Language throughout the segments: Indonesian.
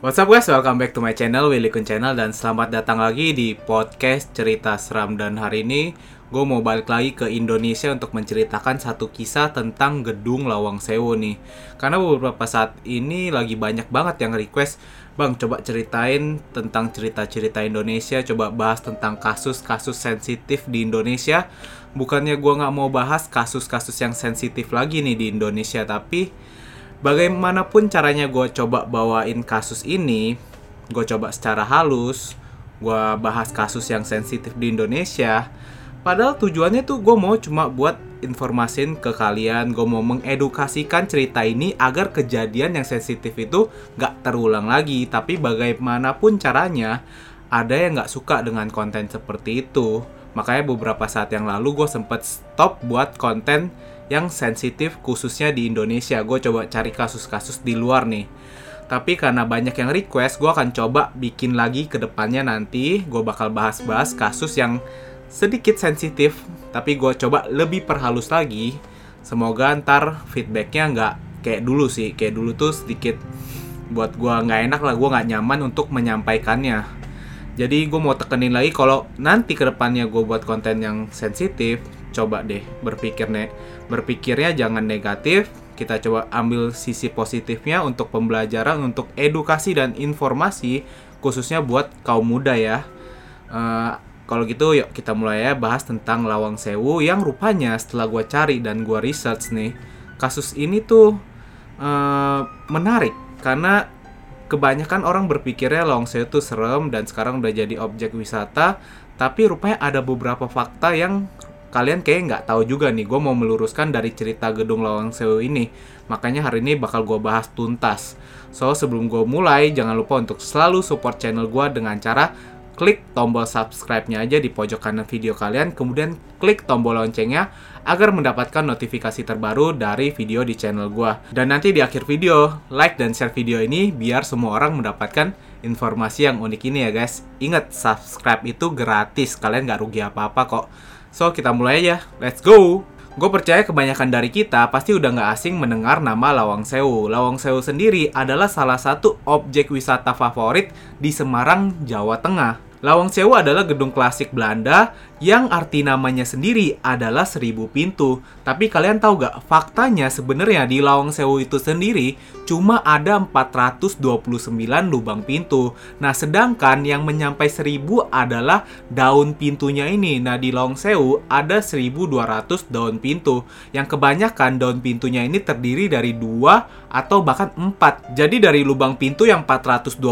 What's up guys, welcome back to my channel, Willy Kun Channel. Dan selamat datang lagi di podcast cerita seram. Dan hari ini gue mau balik lagi ke Indonesia untuk menceritakan satu kisah tentang gedung Lawang Sewu nih. Karena beberapa saat ini lagi banyak banget yang request Bang coba ceritain tentang cerita-cerita Indonesia. Coba bahas tentang kasus-kasus sensitif di Indonesia. Bukannya gue nggak mau bahas kasus-kasus yang sensitif lagi nih di Indonesia Tapi bagaimanapun caranya gue coba bawain kasus ini, gue coba secara halus, gue bahas kasus yang sensitif di Indonesia. Padahal tujuannya tuh gue mau cuma buat informasin ke kalian, gue mau mengedukasikan cerita ini agar kejadian yang sensitif itu gak terulang lagi. Tapi bagaimanapun caranya, ada yang gak suka dengan konten seperti itu. Makanya beberapa saat yang lalu gue sempet stop buat konten yang sensitif khususnya di Indonesia. Gue coba cari kasus-kasus di luar nih. Tapi karena banyak yang request, gue akan coba bikin lagi ke depannya nanti. Gue bakal bahas-bahas kasus yang sedikit sensitif, tapi gue coba lebih perhalus lagi. Semoga ntar feedbacknya nggak kayak dulu sih. Kayak dulu tuh sedikit buat gue nggak enak lah, gue nggak nyaman untuk menyampaikannya. Jadi gue mau tekenin lagi kalau nanti ke depannya gue buat konten yang sensitif, coba deh berpikir nek berpikirnya jangan negatif. Kita coba ambil sisi positifnya untuk pembelajaran untuk edukasi dan informasi khususnya buat kaum muda ya. Uh, kalau gitu yuk kita mulai ya bahas tentang Lawang Sewu yang rupanya setelah gue cari dan gue research nih kasus ini tuh uh, menarik. Karena kebanyakan orang berpikirnya Lawang Sewu tuh serem dan sekarang udah jadi objek wisata tapi rupanya ada beberapa fakta yang kalian kayak nggak tahu juga nih gue mau meluruskan dari cerita gedung Lawang Sewu ini. Makanya hari ini bakal gue bahas tuntas. So sebelum gue mulai jangan lupa untuk selalu support channel gue dengan cara klik tombol subscribe-nya aja di pojok kanan video kalian. Kemudian klik tombol loncengnya agar mendapatkan notifikasi terbaru dari video di channel gue dan nanti di akhir video like dan share video ini biar semua orang mendapatkan informasi yang unik ini ya guys. Ingat subscribe itu gratis. Kalian nggak rugi apa-apa kok So, kita mulai aja. Let's go! Gue percaya kebanyakan dari kita pasti udah nggak asing mendengar nama Lawang Sewu. Lawang Sewu sendiri adalah salah satu objek wisata favorit di Semarang, Jawa Tengah. Lawang Sewu adalah gedung klasik Belanda yang arti namanya sendiri adalah seribu pintu. Tapi kalian tahu gak, faktanya sebenarnya di Lawang Sewu itu sendiri cuma ada 429 lubang pintu. Nah, sedangkan yang menyampai seribu adalah daun pintunya ini. Nah, di Lawang Sewu ada 1200 daun pintu. Yang kebanyakan daun pintunya ini terdiri dari dua atau bahkan empat. Jadi dari lubang pintu yang 429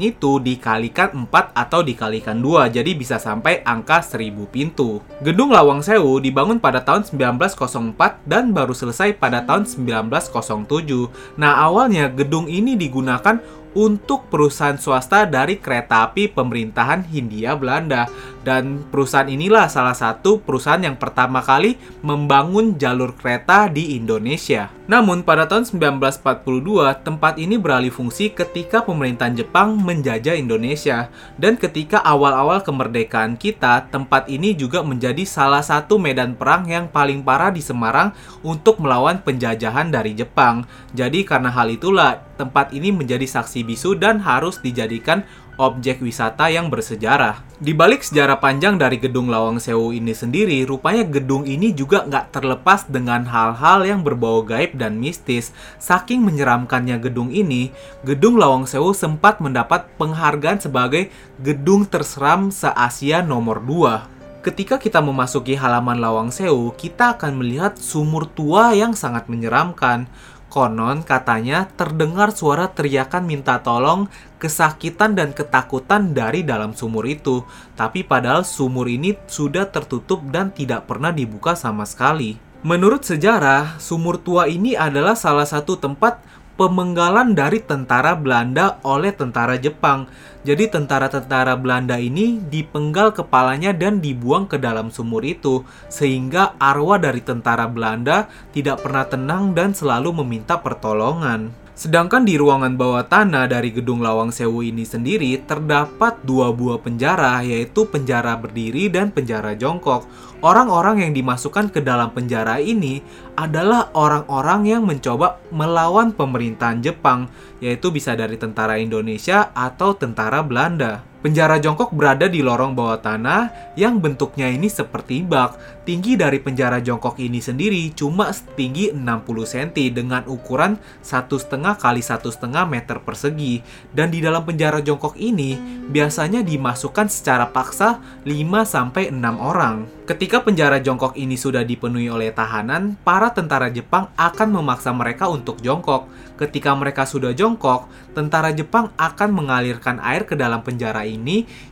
itu dikalikan 4 atau dikalikan 2. Jadi bisa sampai angka 1000 pintu. Gedung Lawang Sewu dibangun pada tahun 1904 dan baru selesai pada tahun 1907. Nah, awalnya gedung ini digunakan untuk perusahaan swasta dari kereta api pemerintahan Hindia Belanda. Dan perusahaan inilah salah satu perusahaan yang pertama kali membangun jalur kereta di Indonesia. Namun pada tahun 1942, tempat ini beralih fungsi ketika pemerintahan Jepang menjajah Indonesia. Dan ketika awal-awal kemerdekaan kita, tempat ini juga menjadi salah satu medan perang yang paling parah di Semarang untuk melawan penjajahan dari Jepang. Jadi karena hal itulah tempat ini menjadi saksi bisu dan harus dijadikan objek wisata yang bersejarah. Di balik sejarah panjang dari gedung Lawang Sewu ini sendiri, rupanya gedung ini juga nggak terlepas dengan hal-hal yang berbau gaib dan mistis. Saking menyeramkannya gedung ini, gedung Lawang Sewu sempat mendapat penghargaan sebagai gedung terseram se-Asia nomor 2. Ketika kita memasuki halaman Lawang Sewu, kita akan melihat sumur tua yang sangat menyeramkan. Konon katanya terdengar suara teriakan minta tolong, kesakitan dan ketakutan dari dalam sumur itu. Tapi padahal sumur ini sudah tertutup dan tidak pernah dibuka sama sekali. Menurut sejarah, sumur tua ini adalah salah satu tempat pemenggalan dari tentara Belanda oleh tentara Jepang. Jadi tentara-tentara Belanda ini dipenggal kepalanya dan dibuang ke dalam sumur itu sehingga arwah dari tentara Belanda tidak pernah tenang dan selalu meminta pertolongan. Sedangkan di ruangan bawah tanah dari gedung Lawang Sewu ini sendiri terdapat dua buah penjara yaitu penjara berdiri dan penjara jongkok. Orang-orang yang dimasukkan ke dalam penjara ini adalah orang-orang yang mencoba melawan pemerintahan Jepang, yaitu bisa dari tentara Indonesia atau tentara Belanda. Penjara jongkok berada di lorong bawah tanah yang bentuknya ini seperti bak. Tinggi dari penjara jongkok ini sendiri cuma setinggi 60 cm dengan ukuran 1,5 kali 1,5 meter persegi. Dan di dalam penjara jongkok ini biasanya dimasukkan secara paksa 5-6 orang. Ketika penjara jongkok ini sudah dipenuhi oleh tahanan, para tentara Jepang akan memaksa mereka untuk jongkok. Ketika mereka sudah jongkok, tentara Jepang akan mengalirkan air ke dalam penjara ini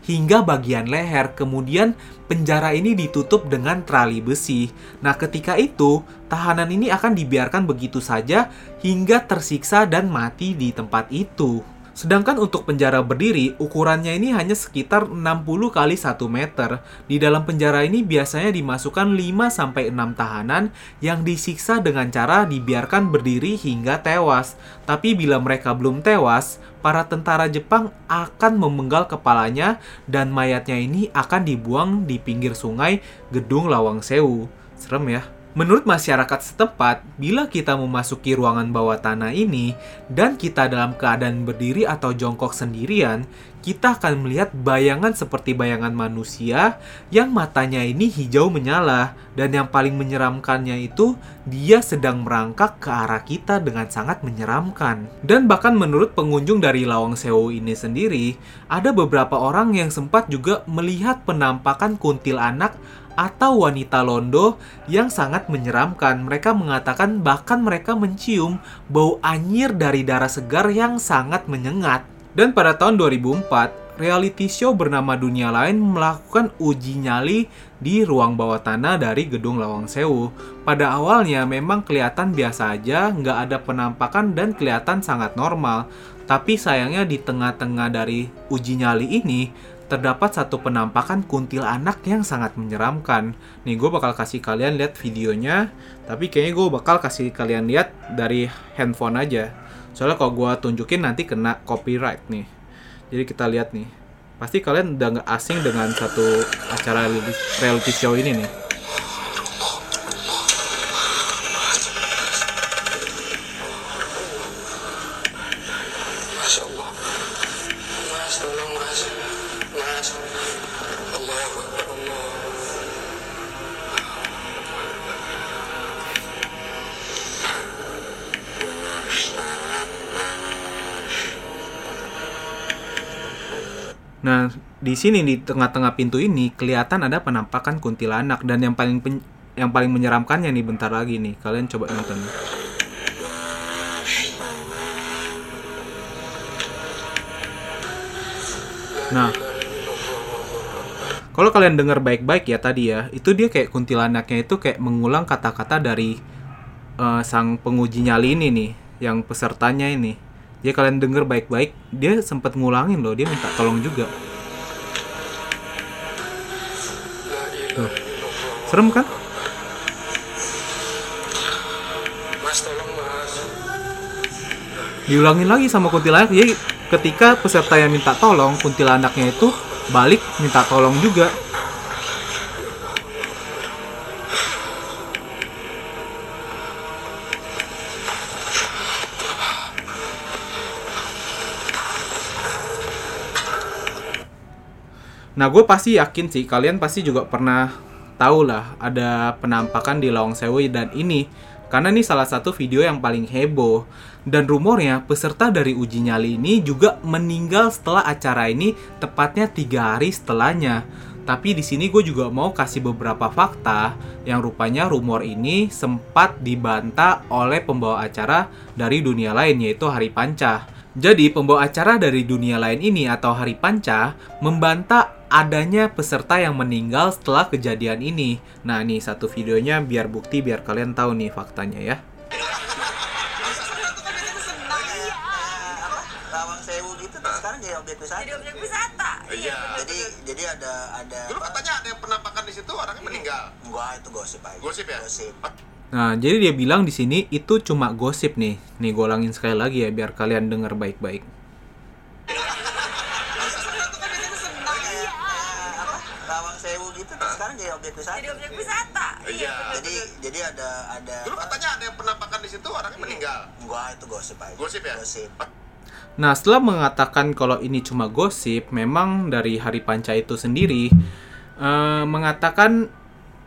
hingga bagian leher. Kemudian penjara ini ditutup dengan trali besi. Nah, ketika itu, tahanan ini akan dibiarkan begitu saja hingga tersiksa dan mati di tempat itu. Sedangkan untuk penjara berdiri, ukurannya ini hanya sekitar 60 kali 1 meter. Di dalam penjara ini biasanya dimasukkan 5-6 tahanan yang disiksa dengan cara dibiarkan berdiri hingga tewas. Tapi bila mereka belum tewas, para tentara Jepang akan memenggal kepalanya dan mayatnya ini akan dibuang di pinggir sungai Gedung Lawang Sewu. Serem ya. Menurut masyarakat setempat, bila kita memasuki ruangan bawah tanah ini dan kita dalam keadaan berdiri atau jongkok sendirian, kita akan melihat bayangan seperti bayangan manusia yang matanya ini hijau menyala dan yang paling menyeramkannya itu dia sedang merangkak ke arah kita dengan sangat menyeramkan. Dan bahkan menurut pengunjung dari Lawang Sewu ini sendiri, ada beberapa orang yang sempat juga melihat penampakan kuntilanak atau wanita londo yang sangat menyeramkan. Mereka mengatakan bahkan mereka mencium bau anyir dari darah segar yang sangat menyengat. Dan pada tahun 2004, reality show bernama Dunia Lain melakukan uji nyali di ruang bawah tanah dari gedung Lawang Sewu. Pada awalnya memang kelihatan biasa aja, nggak ada penampakan dan kelihatan sangat normal. Tapi sayangnya di tengah-tengah dari uji nyali ini, terdapat satu penampakan kuntilanak yang sangat menyeramkan. Nih, gue bakal kasih kalian lihat videonya, tapi kayaknya gue bakal kasih kalian lihat dari handphone aja. Soalnya kalau gue tunjukin nanti kena copyright nih. Jadi kita lihat nih. Pasti kalian udah nggak asing dengan satu acara reality show ini nih. Di sini di tengah-tengah pintu ini kelihatan ada penampakan kuntilanak dan yang paling pen- yang paling menyeramkannya nih bentar lagi nih. Kalian coba nonton. Nah, kalau kalian dengar baik-baik ya tadi ya, itu dia kayak kuntilanaknya itu kayak mengulang kata-kata dari eh, sang penguji nyali ini nih, yang pesertanya ini. Jadi kalian denger baik-baik, dia sempat ngulangin loh, dia minta tolong juga. Serem kan? Mas tolong mas Diulangin lagi sama kuntilanak. Jadi ketika peserta yang minta tolong, kuntilanaknya itu balik minta tolong juga. Nah, gue pasti yakin sih kalian pasti juga pernah tahu lah ada penampakan di Lawang Sewu dan ini karena ini salah satu video yang paling heboh dan rumornya peserta dari uji nyali ini juga meninggal setelah acara ini tepatnya tiga hari setelahnya. Tapi di sini gue juga mau kasih beberapa fakta yang rupanya rumor ini sempat dibantah oleh pembawa acara dari dunia lain yaitu Hari Panca. Jadi pembawa acara dari dunia lain ini atau Hari Panca membantah adanya peserta yang meninggal setelah kejadian ini. Nah, ini satu videonya biar bukti biar kalian tahu nih faktanya ya. Gitu terus sekarang jadi objek wisata. jadi objek wisata Iya Jadi jadi ada ada Dulu katanya ada yang penampakan di situ orangnya meninggal Enggak itu gosip aja. Gosip ya? Gosip. Nah, jadi dia bilang di sini itu cuma gosip nih. Nih gue ulangin sekali lagi ya biar kalian dengar baik-baik. Kayak, kayak apa? Lawang Sewu gitu terus sekarang jadi objek wisata. jadi objek wisata Iya. Jadi jadi ada ada Dulu katanya ada yang penampakan di situ orangnya meninggal. Enggak, itu gosip aja. Gosip ya? Gosip. Nah, setelah mengatakan kalau ini cuma gosip, memang dari Hari Panca itu sendiri eh, mengatakan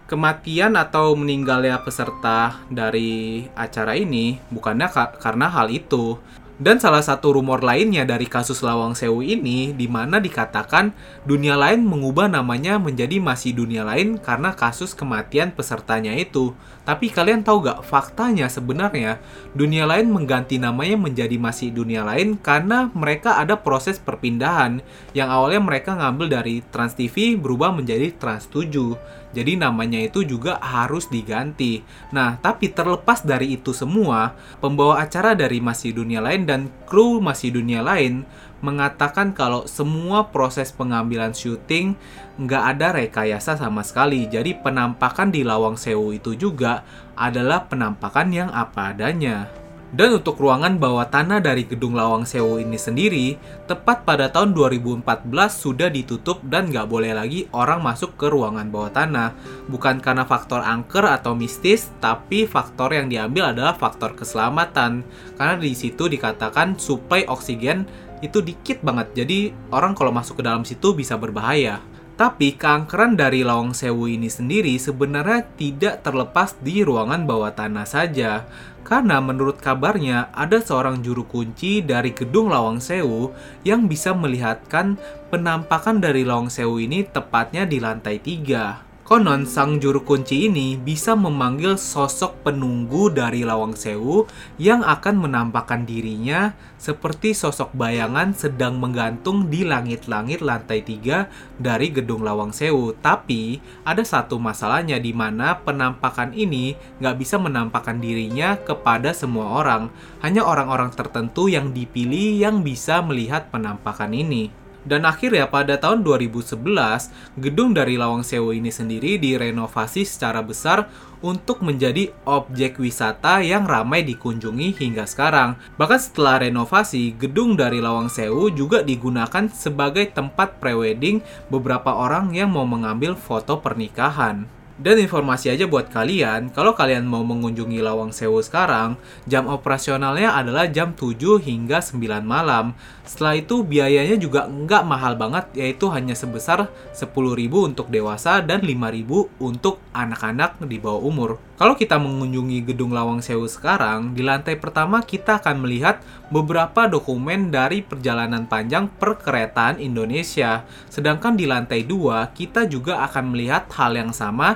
kematian atau meninggalnya peserta dari acara ini bukannya ka- karena hal itu. Dan salah satu rumor lainnya dari kasus Lawang Sewu ini di mana dikatakan dunia lain mengubah namanya menjadi masih dunia lain karena kasus kematian pesertanya itu. Tapi kalian tahu gak faktanya sebenarnya dunia lain mengganti namanya menjadi masih dunia lain karena mereka ada proses perpindahan yang awalnya mereka ngambil dari Trans TV berubah menjadi Trans 7. Jadi namanya itu juga harus diganti. Nah, tapi terlepas dari itu semua, pembawa acara dari Masih Dunia Lain dan kru Masih Dunia Lain mengatakan kalau semua proses pengambilan syuting nggak ada rekayasa sama sekali. Jadi penampakan di Lawang Sewu itu juga adalah penampakan yang apa adanya. Dan untuk ruangan bawah tanah dari gedung Lawang Sewu ini sendiri, tepat pada tahun 2014 sudah ditutup dan nggak boleh lagi orang masuk ke ruangan bawah tanah. Bukan karena faktor angker atau mistis, tapi faktor yang diambil adalah faktor keselamatan. Karena di situ dikatakan suplai oksigen itu dikit banget, jadi orang kalau masuk ke dalam situ bisa berbahaya. Tapi keangkeran dari Lawang Sewu ini sendiri sebenarnya tidak terlepas di ruangan bawah tanah saja. Karena menurut kabarnya ada seorang juru kunci dari gedung Lawang Sewu yang bisa melihatkan penampakan dari Lawang Sewu ini tepatnya di lantai 3. Konon sang juru kunci ini bisa memanggil sosok penunggu dari Lawang Sewu yang akan menampakkan dirinya seperti sosok bayangan sedang menggantung di langit-langit lantai 3 dari gedung Lawang Sewu. Tapi ada satu masalahnya di mana penampakan ini nggak bisa menampakkan dirinya kepada semua orang. Hanya orang-orang tertentu yang dipilih yang bisa melihat penampakan ini. Dan akhirnya pada tahun 2011, gedung dari Lawang Sewu ini sendiri direnovasi secara besar untuk menjadi objek wisata yang ramai dikunjungi hingga sekarang. Bahkan setelah renovasi, gedung dari Lawang Sewu juga digunakan sebagai tempat prewedding beberapa orang yang mau mengambil foto pernikahan. Dan informasi aja buat kalian, kalau kalian mau mengunjungi Lawang Sewu sekarang, jam operasionalnya adalah jam 7 hingga 9 malam. Setelah itu biayanya juga nggak mahal banget, yaitu hanya sebesar 10.000 untuk dewasa dan 5.000 untuk anak-anak di bawah umur. Kalau kita mengunjungi gedung Lawang Sewu sekarang, di lantai pertama kita akan melihat beberapa dokumen dari perjalanan panjang perkeretaan Indonesia. Sedangkan di lantai 2, kita juga akan melihat hal yang sama,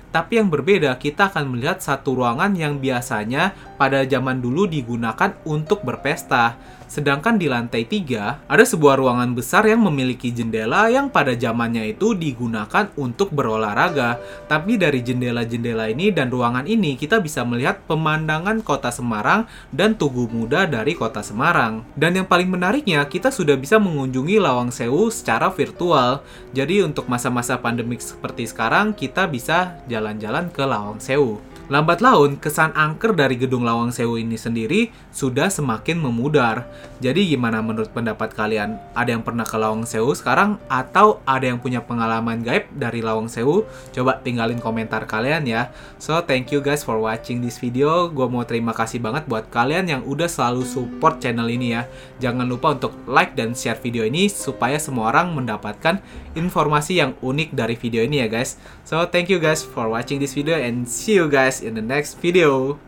tapi yang berbeda kita akan melihat satu ruangan yang biasanya pada zaman dulu digunakan untuk berpesta. Sedangkan di lantai 3, ada sebuah ruangan besar yang memiliki jendela yang pada zamannya itu digunakan untuk berolahraga. Tapi dari jendela-jendela ini dan ruangan ini kita bisa melihat pemandangan kota Semarang dan Tugu Muda dari kota Semarang. Dan yang paling menariknya, kita sudah bisa mengunjungi Lawang Sewu secara virtual. Jadi untuk masa-masa pandemik seperti sekarang, kita bisa jalan-jalan ke Lawang Sewu. Lambat laun, kesan angker dari gedung Lawang Sewu ini sendiri sudah semakin memudar. Jadi gimana menurut pendapat kalian? Ada yang pernah ke Lawang Sewu sekarang? Atau ada yang punya pengalaman gaib dari Lawang Sewu? Coba tinggalin komentar kalian ya. So, thank you guys for watching this video. Gue mau terima kasih banget buat kalian yang udah selalu support channel ini ya. Jangan lupa untuk like dan share video ini supaya semua orang mendapatkan informasi yang unik dari video ini ya guys. So, thank you guys for watching this video and see you guys in the next video.